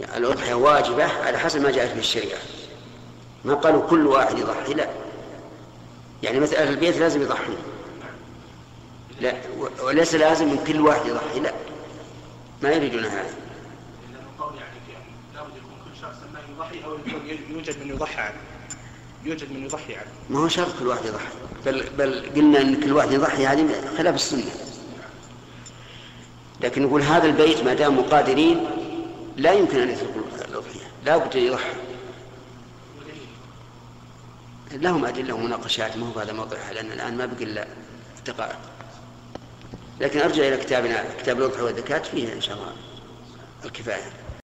يعني الأضحية واجبة على حسب ما جاءت في الشريعة. ما قالوا كل واحد يضحي لا. يعني مثلا أهل البيت لازم يضحون. لا وليس لازم من كل واحد يضحي لا. ما يريدون هذا. يضحي أو يوجد من يضحي عنه يوجد من يضحي عنه ما هو شرط كل واحد يضحي. بل بل قلنا إن كل واحد يضحي هذه خلاف السنة. لكن نقول هذا البيت ما داموا قادرين لا يمكن أن يتركوا الأضحية. لا بد يضحي لهم أدلة ومناقشات ما هو هذا موضوعها لأن الآن ما بقي إلا دقائق لكن أرجع إلى كتابنا كتاب الأضحى والزكاة فيه إن شاء الله الكفاية.